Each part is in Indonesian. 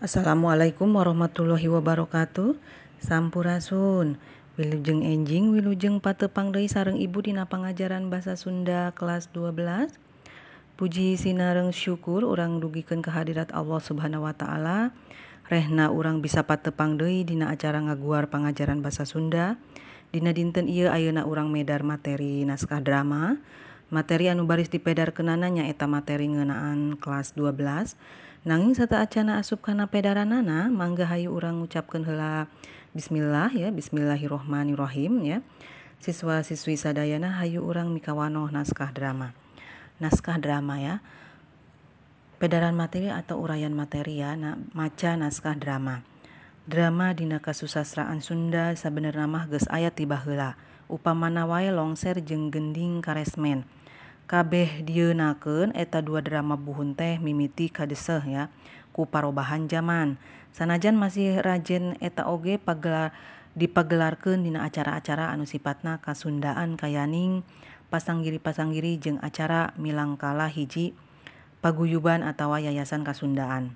Assalamualaikum warahmatullahi wabarakatuh. Sampurasun. Wilujeng enjing Wilujeng patepang deui sareng Ibu Dina pengajaran bahasa Sunda kelas 12 Puji Sinareng syukur orang dugikan kehadirat Allah subhanahu Wa ta'ala. Rehna orang bisa patepang deui Dina acara ngaguar pengajaran bahasa Sunda. Dina dinten ieu ayeuna orang medar materi naskah drama. Materi anu baris dipedar kenananya eta materi ngenaan kelas 12 nanging sata acana asup kana pedaranana mangga hayu urang ngucapkeun heula bismillah ya bismillahirrohmanirrohim ya. Siswa-siswi sadayana hayu urang mikawanoh naskah drama. Naskah drama ya. Pedaran materi atau uraian materi ya nah, maca naskah drama. Drama dina kasusastraan Sunda sabenerna mah geus aya ti baheula upamana wae longser jeung gending karesmen Kabeh dieunakeun eta dua drama Buhun teh mimiti kadeseh ya ku parobahan jaman. Sanajan masih rajin eta oge pagelar dipagelarkeun dina acara-acara anu sipatna kasundaan kayaning pasanggiri-pasanggiri jeung acara milangkala hiji paguyuban atawa yayasan kasundaan.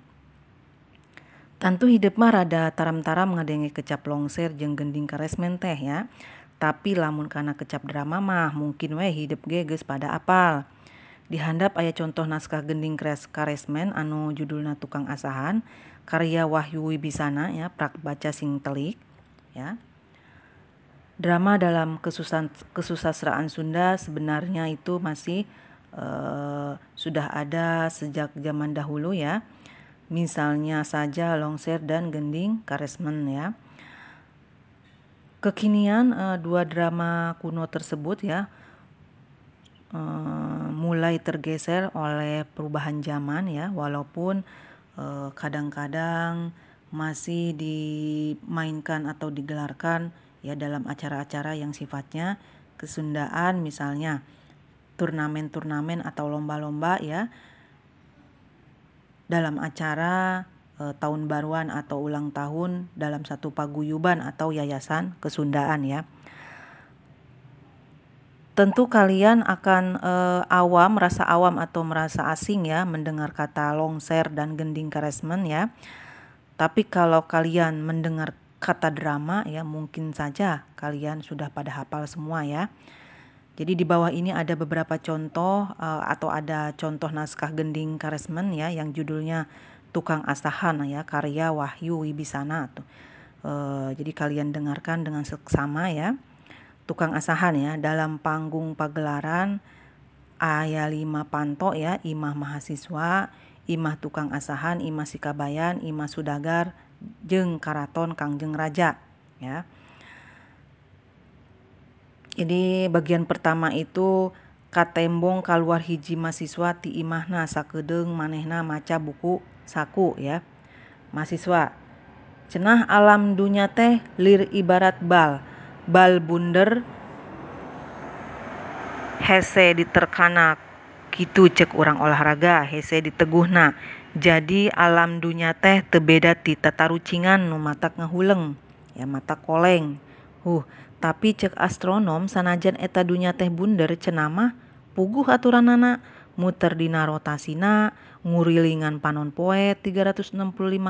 Tantu hidep mah rada taram-taram ngadenge kecap longser jeung gending karesmen teh ya. Tapi lamun kana kecap drama mah mungkin we hidup ge geus pada apal. Di handap contoh naskah gending karesmen anu judulna Tukang Asahan karya Wahyu Wibisana ya prak baca sing telik ya. Drama dalam kesusahan kesusastraan Sunda sebenarnya itu masih uh, sudah ada sejak zaman dahulu ya. Misalnya saja Longser dan Gending Karesmen ya. Kekinian uh, dua drama kuno tersebut ya uh, mulai tergeser oleh perubahan zaman ya walaupun kadang kadang-kadang masih dimainkan atau digelarkan ya dalam acara-acara yang sifatnya kesundaan misalnya turnamen-turnamen atau lomba-lomba ya dalam acara e, tahun baruan atau ulang tahun dalam satu paguyuban atau yayasan kesundaan ya Tentu kalian akan e, awam, merasa awam atau merasa asing ya mendengar kata longser dan gending karesmen ya. Tapi kalau kalian mendengar kata drama ya mungkin saja kalian sudah pada hafal semua ya. Jadi di bawah ini ada beberapa contoh e, atau ada contoh naskah gending karesmen ya yang judulnya Tukang Asahan ya karya Wahyu Wibisana tuh. E, jadi kalian dengarkan dengan seksama ya tukang asahan ya dalam panggung pagelaran ayah lima panto ya imah mahasiswa imah tukang asahan imah sikabayan imah sudagar jeng karaton kangjeng raja ya jadi bagian pertama itu katembong keluar hiji mahasiswa ti imahna sakedeng manehna maca buku saku ya. Mahasiswa cenah alam dunia teh lir ibarat bal. Bal bunder hese diterkana gitu cek orang olahraga hese diteguhna. Jadi alam dunia teh tebeda ti tatarucingan nu matak ngahuleng ya mata koleng. Huh tapi cek astronom sanajan eta dunia teh bunder cenama puguh aturanana muter dina rotasina ngurilingan panon poe 365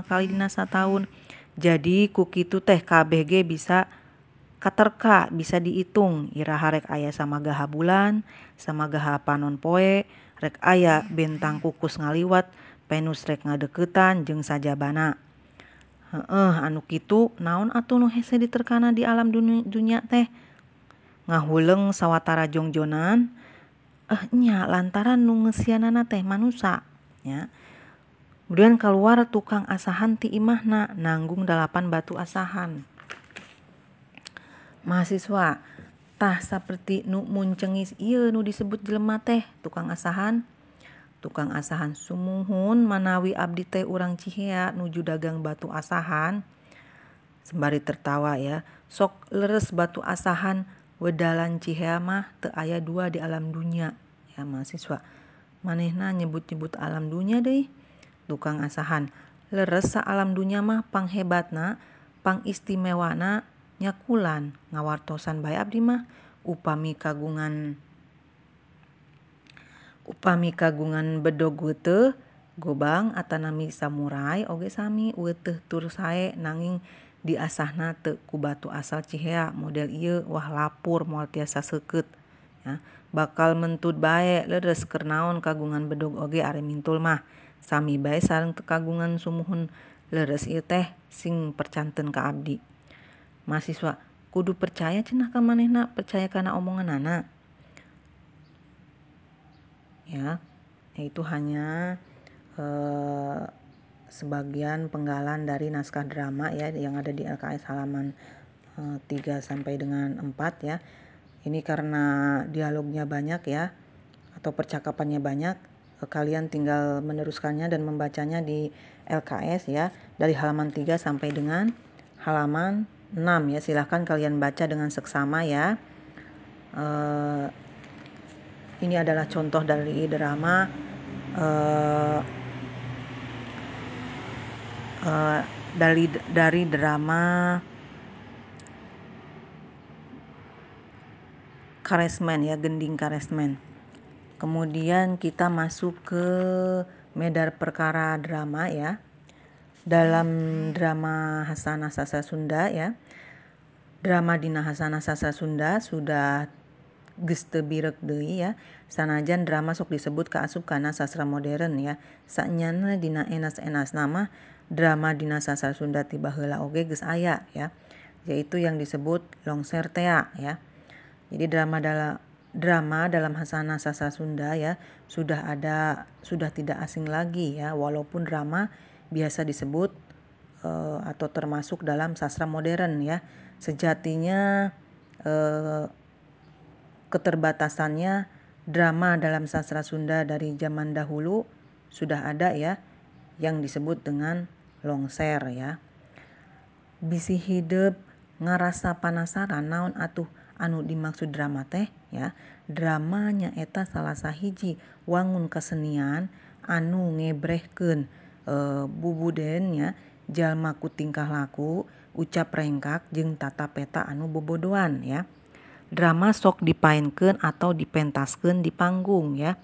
kali dina setahun. Jadi kukitu teh KBG bisa katerka bisa dihitung iraha rek sama gaha bulan sama gaha panon poe rek aya bentang kukus ngaliwat penus rek ngadeketan jeung sajabana. Heeh anu kitu naon atuh nu hese diterkana di alam dunia teh? Ngahuleng sawatara jongjonan eh nya lantaran nu ngesianana teh manusia ya Kemudian keluar tukang asahan ti imahna nanggung delapan batu asahan. Mahasiswa tah seperti nu muncengis iya nu disebut jelema teh tukang asahan. Tukang asahan sumuhun manawi abdi teh urang cihea nuju dagang batu asahan. Sembari tertawa ya. Sok leres batu asahan Wedalan cihea mah teu aya dua di alam dunya ya mahasiswa. Manehna nyebut-nyebut alam dunya deui. tukang asahan. Leres saalam dunya mah panghebatna, pangistimewana nyakulan Ngawartosan bae abdi mah. Upami kagungan upami kagungan bedog weuteuh gobang atanami samurai oge sami. Weuteuh tur sae nanging. Diasahna te ku batu asal Cihea model ieu wah lapur moal tiasa seukeut ya. Bakal mentut bae leres kernaon kagungan bedog oge are mintul mah. Sami bae sareng kagungan sumuhun leres ieu teh sing percanten ka abdi. Mahasiswa kudu percaya cenah ka manehna percaya karena omongan anak ya itu hanya eh, sebagian penggalan dari naskah drama ya yang ada di LKS halaman eh, 3 sampai dengan 4 ya. Ini karena dialognya banyak ya atau percakapannya banyak, eh, kalian tinggal meneruskannya dan membacanya di LKS ya dari halaman 3 sampai dengan halaman 6 ya. Silahkan kalian baca dengan seksama ya. Uh, ini adalah contoh dari drama uh, dari dari drama Karesmen ya Gending Karesmen kemudian kita masuk ke medar perkara drama ya. Dalam drama Hasanah Sasa Sunda ya. Drama Dina Hasanah Sasa Sunda sudah geste birek deui ya. Sanajan drama sok disebut kaasup kana sastra modern ya. Sanyana dina enas-enas. Nama drama dina sastra Sunda tiba heula oge geus aya ya. Yaitu yang disebut longser tea ya. Jadi drama dalam drama dalam hasanah sastra Sunda ya sudah ada sudah tidak asing lagi ya. Walaupun drama biasa disebut uh, atau termasuk dalam sastra modern ya. Sejatinya uh, keterbatasannya drama dalam sastra Sunda dari zaman dahulu sudah ada ya yang disebut dengan longser ya. Bisi hidup ngarasa penasaran naon atuh anu dimaksud drama teh ya. Dramanya eta salah sahiji wangun kesenian anu ngebrehkeun e, bubuden ya jalma ku tingkah laku, ucap rengkak jeung tata peta anu bobodoan ya drama sok dipainkan atau dipentaskan di panggung ya.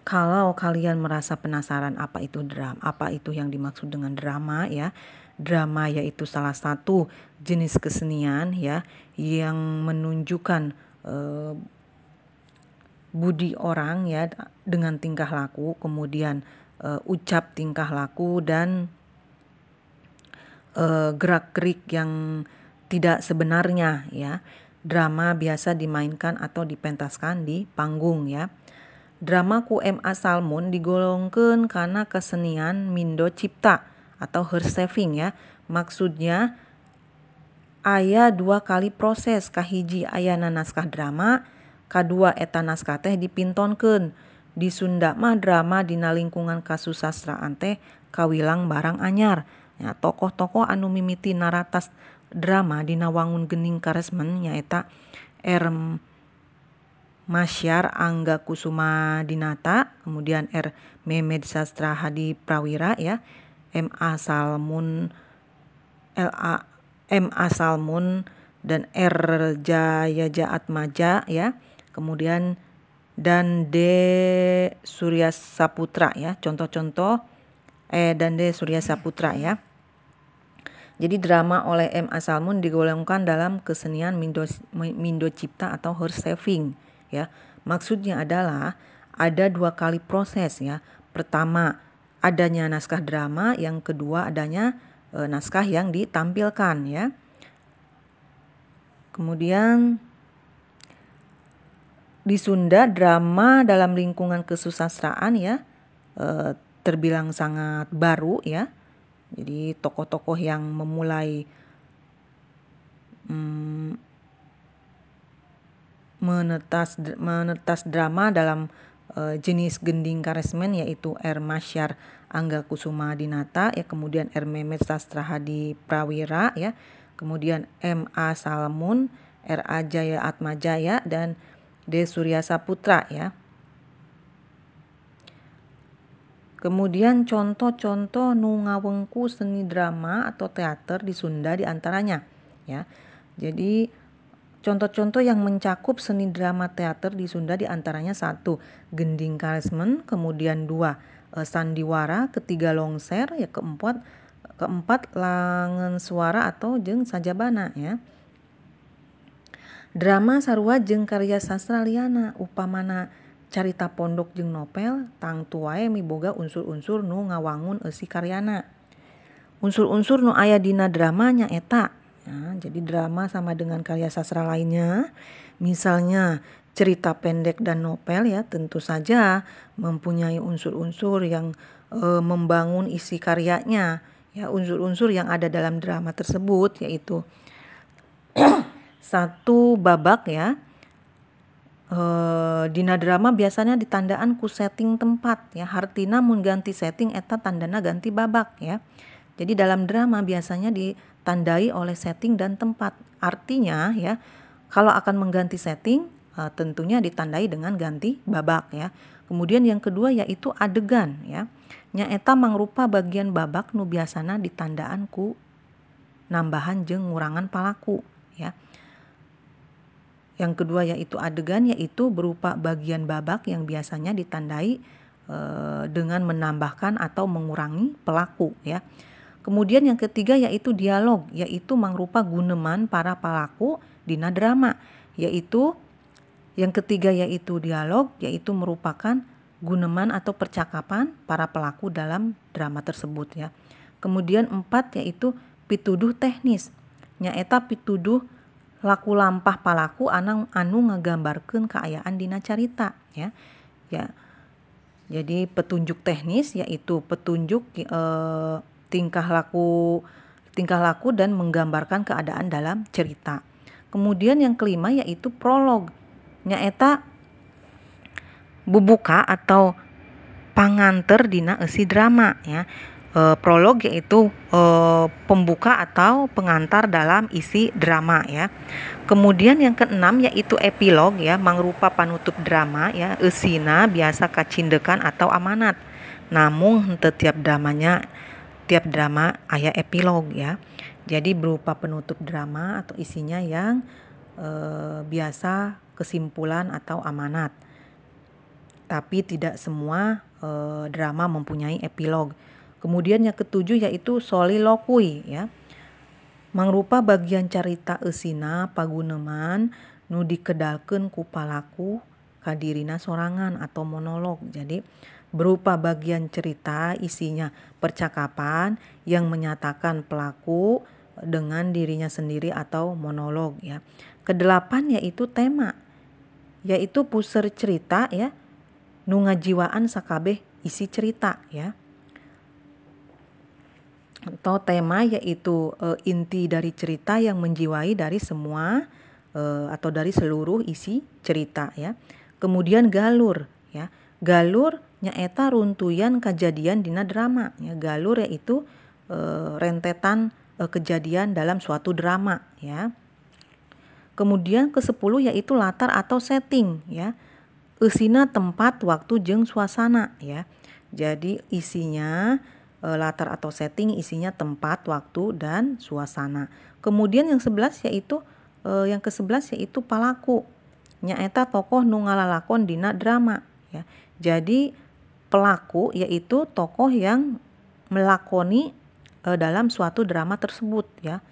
Kalau kalian merasa penasaran apa itu drama, apa itu yang dimaksud dengan drama ya. Drama yaitu salah satu jenis kesenian ya yang menunjukkan uh, budi orang ya dengan tingkah laku, kemudian uh, ucap tingkah laku dan uh, gerak-gerik yang tidak sebenarnya ya drama biasa dimainkan atau dipentaskan di panggung ya. Drama ku MA Salmon digolongkan karena kesenian Mindo Cipta atau her saving ya. Maksudnya ayah dua kali proses kahiji ayana naskah drama, kedua eta naskah teh dipintonkan. Di Sunda mah drama dina lingkungan kasusastraan teh kawilang barang anyar. Ya, tokoh-tokoh anu mimiti naratas drama di Nawangun Gening Karesmen nyaeta R Masyar Angga Kusuma Dinata, kemudian R. Memed Sastra Hadi Prawira ya, MA Salmun LA MA Salmun dan R. Jaya Jaat Maja ya. Kemudian dan D. Surya Saputra ya. Contoh-contoh eh dan D. Surya Saputra ya. Jadi drama oleh M. A. Salmun digolongkan dalam kesenian Mindo, Mindo Cipta atau her saving ya. Maksudnya adalah ada dua kali proses ya. Pertama adanya naskah drama, yang kedua adanya e, naskah yang ditampilkan ya. Kemudian di Sunda drama dalam lingkungan kesusastraan ya e, terbilang sangat baru ya jadi tokoh-tokoh yang memulai hmm, menetas menetas drama dalam uh, jenis gending karesmen yaitu R Masyar Angga Kusuma Dinata ya kemudian R Memet Sastra Hadi Prawira ya kemudian M A Salmun R A Jaya Atmajaya dan D Surya Saputra ya Kemudian contoh-contoh nu ngawengku seni drama atau teater di Sunda di antaranya ya. Jadi contoh-contoh yang mencakup seni drama teater di Sunda di antaranya satu Gending Karesmen, kemudian dua e, sandiwara, ketiga longser, ya keempat keempat langen suara atau jeng sajabana ya. Drama sarua jeng karya sastra liana upamana carita pondok jeng novel tang tuae miboga unsur-unsur nu ngawangun esi karyana. Unsur-unsur nu aya dina dramanya eta. Ya, jadi drama sama dengan karya sastra lainnya. Misalnya cerita pendek dan novel ya tentu saja mempunyai unsur-unsur yang e, membangun isi karyanya. Ya, unsur-unsur yang ada dalam drama tersebut yaitu satu babak ya. E, dina drama biasanya ditandaan ku setting tempat ya. Hartina mun ganti setting eta tandana ganti babak ya. Jadi dalam drama biasanya ditandai oleh setting dan tempat. Artinya ya, kalau akan mengganti setting uh, tentunya ditandai dengan ganti babak ya. Kemudian yang kedua yaitu adegan ya. Nya eta mangrupa bagian babak nu biasana ditandaan ku nambahan jeng ngurangan palaku ya. Yang kedua yaitu adegan yaitu berupa bagian babak yang biasanya ditandai uh, dengan menambahkan atau mengurangi pelaku ya. Kemudian yang ketiga yaitu dialog, yaitu mangrupa guneman para pelaku dina drama, yaitu yang ketiga yaitu dialog, yaitu merupakan guneman atau percakapan para pelaku dalam drama tersebut ya. Kemudian empat yaitu pituduh teknis, nyaeta pituduh laku lampah palaku anu anu ngagambarkeun keayaan dina carita ya. Ya. Jadi petunjuk teknis yaitu petunjuk eh, tingkah laku tingkah laku dan menggambarkan keadaan dalam cerita. Kemudian yang kelima yaitu prolog. Nyaeta bubuka atau panganter dina esi drama ya. E, prolog yaitu e, pembuka atau pengantar dalam isi drama ya. Kemudian yang keenam yaitu epilog ya, mangrupa panutup drama ya. Esina biasa kacindekan atau amanat. Namun setiap dramanya tiap drama ayah epilog ya. Jadi berupa penutup drama atau isinya yang e, biasa kesimpulan atau amanat. Tapi tidak semua e, drama mempunyai epilog. Kemudian yang ketujuh yaitu solilokui ya. Mangrupa bagian carita esina paguneman nu dikedalkeun ku palaku kadirina sorangan atau monolog. Jadi berupa bagian cerita isinya percakapan yang menyatakan pelaku dengan dirinya sendiri atau monolog ya. Kedelapan yaitu tema yaitu puser cerita ya nu ngajiwaan sakabeh isi cerita ya. Atau tema yaitu e, inti dari cerita yang menjiwai dari semua e, atau dari seluruh isi cerita ya. Kemudian galur ya. Galur nyaeta runtuyan kejadian dina drama. Ya galur yaitu e, rentetan e, kejadian dalam suatu drama ya. Kemudian ke sepuluh yaitu latar atau setting ya. Usina tempat waktu jeng suasana ya. Jadi isinya e, latar atau setting isinya tempat waktu dan suasana. Kemudian yang sebelas yaitu e, yang ke sebelas yaitu palaku. Nyaeta tokoh nu ngalalakon dina drama ya. Jadi pelaku yaitu tokoh yang melakoni e, dalam suatu drama tersebut ya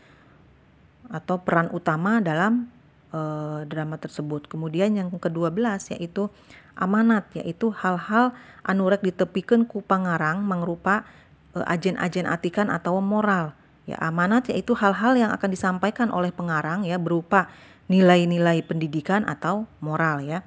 atau peran utama dalam e, drama tersebut. Kemudian yang ke-12 yaitu amanat yaitu hal-hal anu rek ditepikeun ku pangarang mangrupa e, ajen-ajen atikan atau moral. Ya, amanat yaitu hal-hal yang akan disampaikan oleh pengarang ya berupa nilai-nilai pendidikan atau moral ya.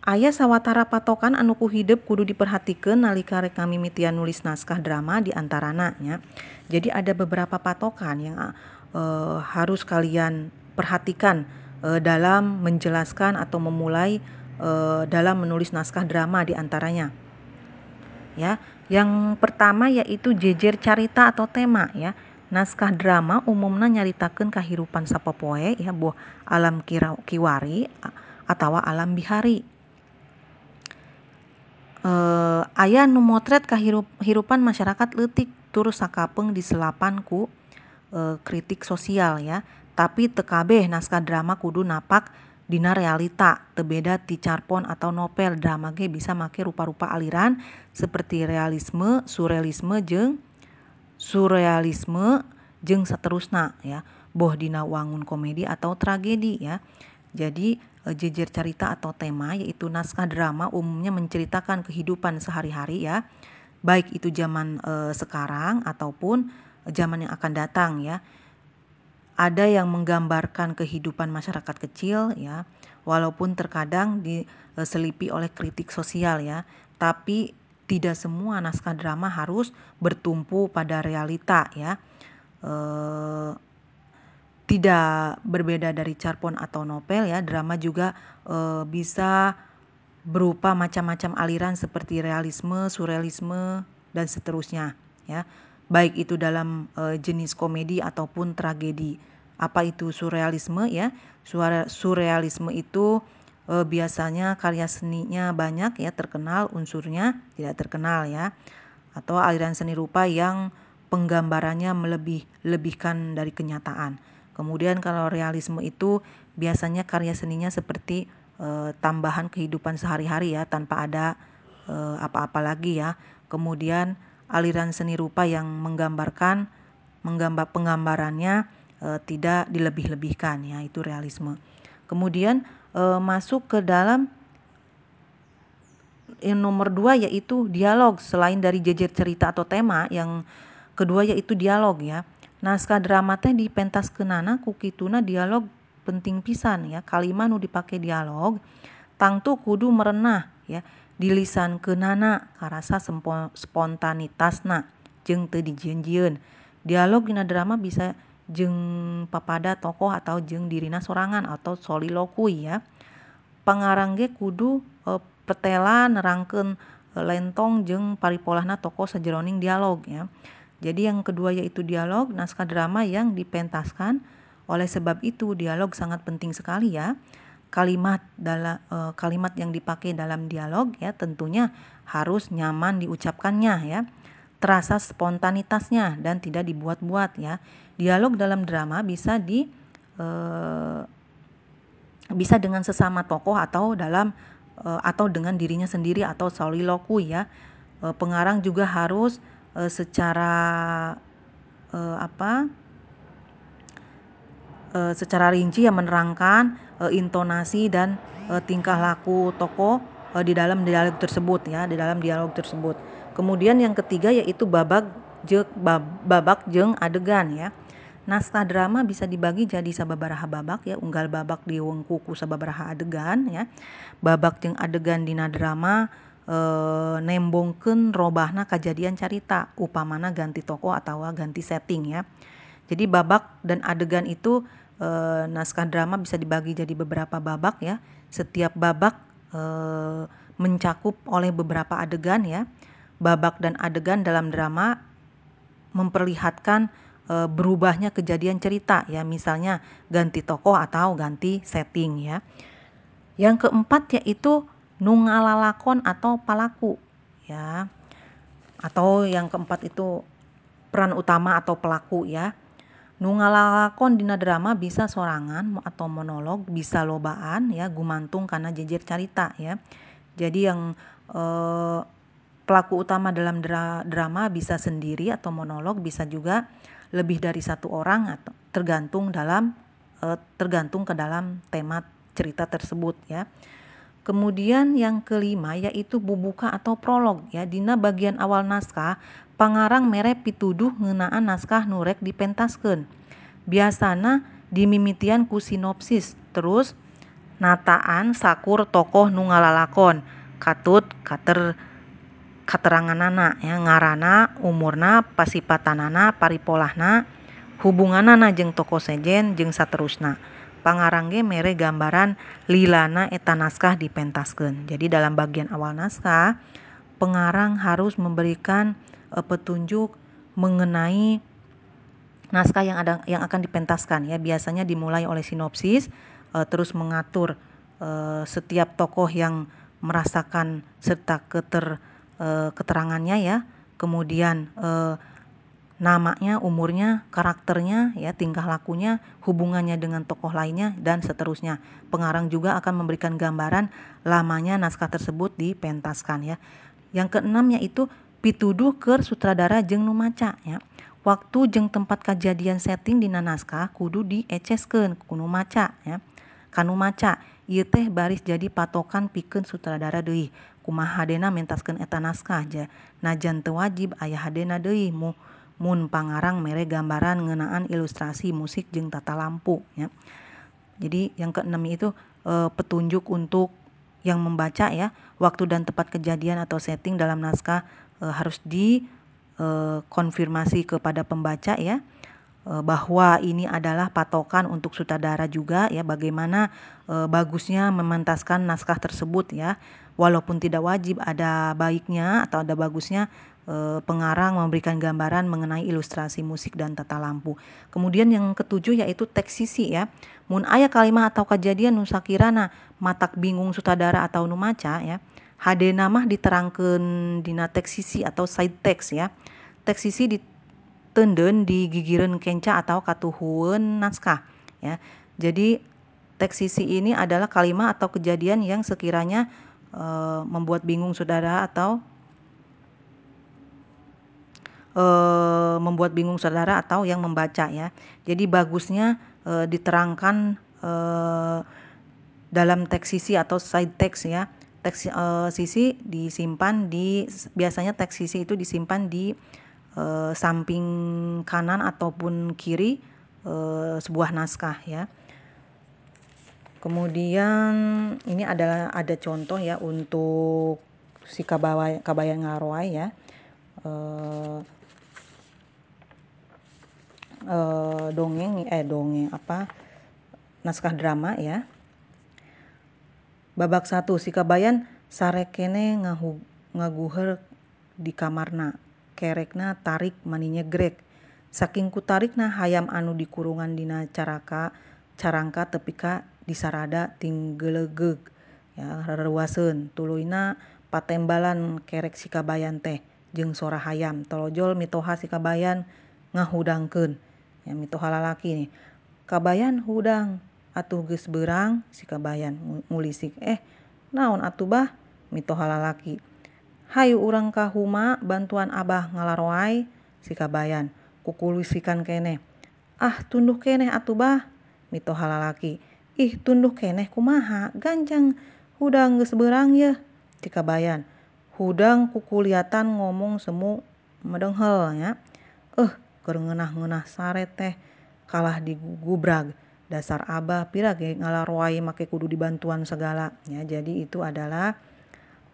Ayah sawatara patokan anu ku hidup kudu diperhatikan nalika rek mimitian nulis naskah drama di antarana nya. Jadi ada beberapa patokan yang uh, harus kalian perhatikan uh, dalam menjelaskan atau memulai uh, dalam menulis naskah drama di antaranya. Ya, yang pertama yaitu jejer carita atau tema ya. Naskah drama umumnya nyaritakan kehidupan sapopoe ya buah alam kiwari atau alam bihari eh, ayah nu motret kehidupan masyarakat letik tur sakapeng di selapanku eh, kritik sosial ya. Tapi tekabeh naskah drama kudu napak dina realita tebeda ti carpon atau novel drama ge bisa make rupa-rupa aliran seperti realisme, surrealisme jeung surrealisme jeung seterusnya ya. Boh dina wangun komedi atau tragedi ya. Jadi jejer cerita atau tema yaitu naskah drama umumnya menceritakan kehidupan sehari-hari ya. Baik itu zaman eh, sekarang ataupun zaman yang akan datang ya. Ada yang menggambarkan kehidupan masyarakat kecil ya. Walaupun terkadang diselipi oleh kritik sosial ya. Tapi tidak semua naskah drama harus bertumpu pada realita ya. E, tidak berbeda dari carpon atau novel ya, drama juga e, bisa berupa macam-macam aliran seperti realisme, surrealisme dan seterusnya ya. Baik itu dalam e, jenis komedi ataupun tragedi. Apa itu surrealisme ya? Surrealisme itu e, biasanya karya seninya banyak ya terkenal unsurnya tidak terkenal ya atau aliran seni rupa yang penggambarannya melebih-lebihkan dari kenyataan. Kemudian kalau realisme itu biasanya karya seninya seperti e, tambahan kehidupan sehari-hari ya tanpa ada apa-apa e, lagi ya. Kemudian aliran seni rupa yang menggambarkan menggambar penggambarannya e, tidak dilebih-lebihkan ya itu realisme. Kemudian e, masuk ke dalam yang nomor dua yaitu dialog selain dari jejer cerita atau tema yang kedua yaitu dialog ya naskah drama teh di pentas kenana kukituna dialog penting pisan ya. Kalimat nu dipakai dialog tangtu kudu merenah ya. Dilisan kenana karasa spontanitasna jeng teu dijenjieun dialog dina drama bisa jeng papada tokoh atau jeng dirina sorangan atau solilokui ya. Pangarang ge kudu e, petela nerangkeun e, lentong jeng paripolahna tokoh sajeroning dialog ya jadi yang kedua yaitu dialog naskah drama yang dipentaskan. Oleh sebab itu dialog sangat penting sekali ya. Kalimat dalam e, kalimat yang dipakai dalam dialog ya tentunya harus nyaman diucapkannya ya. Terasa spontanitasnya dan tidak dibuat-buat ya. Dialog dalam drama bisa di e, bisa dengan sesama tokoh atau dalam e, atau dengan dirinya sendiri atau soliloquy ya. E, pengarang juga harus e, secara e, apa e, secara rinci yang menerangkan e, intonasi dan e, tingkah laku tokoh e, di dalam dialog tersebut ya di dalam dialog tersebut. Kemudian yang ketiga yaitu babak jeng babak jeng adegan ya. Naskah drama bisa dibagi jadi sababaraha babak ya unggal babak di wengkuku sababaraha adegan ya. Babak jeng adegan dina drama e, nembongkeun robahna kejadian carita upamana ganti tokoh atau ganti setting ya. Jadi babak dan adegan itu e, naskah drama bisa dibagi jadi beberapa babak ya. Setiap babak e, mencakup oleh beberapa adegan ya. Babak dan adegan dalam drama memperlihatkan e, berubahnya kejadian cerita ya. Misalnya ganti tokoh atau ganti setting ya. Yang keempat yaitu nungalalakon atau palaku ya. Atau yang keempat itu peran utama atau pelaku ya. Nungalalakon dina drama bisa sorangan atau monolog bisa lobaan ya gumantung karena jejer cerita ya. Jadi yang e, pelaku utama dalam dra drama bisa sendiri atau monolog bisa juga lebih dari satu orang atau tergantung dalam uh, tergantung ke dalam tema cerita tersebut ya. Kemudian yang kelima yaitu bubuka atau prolog ya dina bagian awal naskah pangarang mere pituduh ngenaan naskah nurek dipentaskan. Biasana dimimitian ku sinopsis terus nataan sakur tokoh nungalalakon katut kater kateranganana ya ngarana umurna pasipatanana paripolahna hubunganana jeung toko sejen jeung saterusna pangarangge mere gambaran lilana eta naskah dipentaskeun. Jadi dalam bagian awal naskah pengarang harus memberikan uh, petunjuk mengenai naskah yang ada yang akan dipentaskan ya. Biasanya dimulai oleh sinopsis uh, terus mengatur uh, setiap tokoh yang merasakan serta keter uh, keterangannya ya. Kemudian uh, namanya, umurnya, karakternya, ya tingkah lakunya, hubungannya dengan tokoh lainnya dan seterusnya. Pengarang juga akan memberikan gambaran lamanya naskah tersebut dipentaskan ya. Yang keenam yaitu pituduh ke sutradara jeng numaca ya. Waktu jeng tempat kejadian setting di naskah kudu dieceskeun kudu maca ya. Kanu maca teh baris jadi patokan pikeun sutradara deui. Kumaha hadena mentaskeun eta naskah aja. Najan wajib aya hadena deui mu mun pangarang mere gambaran ngenaan ilustrasi musik jeng tata lampu ya. Jadi yang keenam itu e, petunjuk untuk yang membaca ya. Waktu dan tempat kejadian atau setting dalam naskah e, harus dikonfirmasi e, kepada pembaca ya. Bahwa ini adalah patokan untuk sutradara juga ya. Bagaimana e, bagusnya mementaskan naskah tersebut ya. Walaupun tidak wajib ada baiknya atau ada bagusnya Eh, pengarang memberikan gambaran mengenai ilustrasi musik dan tata lampu. Kemudian yang ketujuh yaitu teks sisi ya. Mun aya kalimat atau kejadian nu sakirana matak bingung sutradara atau nu maca ya. HD mah diterangkan dina teks sisi atau side text ya. Teks sisi ditenden di gigiran kenca atau katuhuan naskah ya. Jadi teks sisi ini adalah kalimat atau kejadian yang sekiranya e, membuat bingung saudara atau e, membuat bingung saudara atau yang membaca ya. Jadi bagusnya e, diterangkan e, dalam teks sisi atau side text ya. Teks e, sisi disimpan di biasanya teks sisi itu disimpan di samping kanan ataupun kiri sebuah naskah ya. Kemudian ini adalah ada contoh ya untuk si kabayan ngaroai ya. E, uh, dongeng eh dongeng apa? Naskah drama ya. Babak satu si kabayan sarekene ngahu ngaguher di kamarna. Kerekna tarik maninya grek. Saking ku tarikna hayam anu di kurungan dina caraka carangka tepika disarada tinggelegeg ya reruaseun tuluina patembalan kerek si kabayan teh jeung sora hayam. Tolojol mitoha si kabayan ngahudangkeun ya mito halalaki nih. Kabayan hudang atuh geus berang si kabayan ngulisik eh naon atuh bah? Mito halalaki hayu urang ka huma bantuan abah ngalaroai si kabayan. Kukulisikan kene ah tunduh kene atuh bah? Mito halalaki ih tunduh keneh kumaha? Ganjang hudang geus berang ya si kabayan. Hudang kukuliatan ngomong semu medenghel ya eh ngeunah-ngeunah sare teh kalah digubrag dasar abah pira ge ngalaroai make kudu dibantuan segala. Ya jadi itu adalah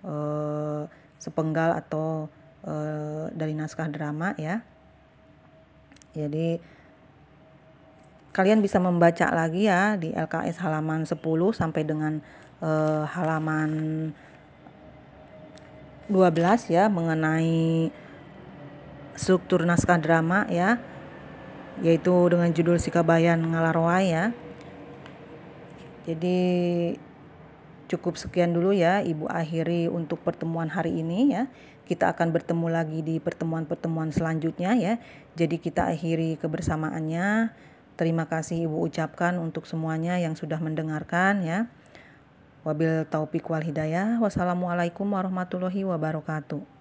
uh, sepenggal atau uh, dari naskah drama ya. Jadi kalian bisa membaca lagi ya di LKS halaman 10 sampai dengan uh, halaman 12 ya mengenai struktur naskah drama ya. Yaitu dengan judul Sikabayan Ngalaroai ya. Jadi cukup sekian dulu ya Ibu akhiri untuk pertemuan hari ini ya. Kita akan bertemu lagi di pertemuan-pertemuan selanjutnya ya. Jadi kita akhiri kebersamaannya. Terima kasih Ibu ucapkan untuk semuanya yang sudah mendengarkan ya. Wabil taufik wal hidayah. Wassalamualaikum warahmatullahi wabarakatuh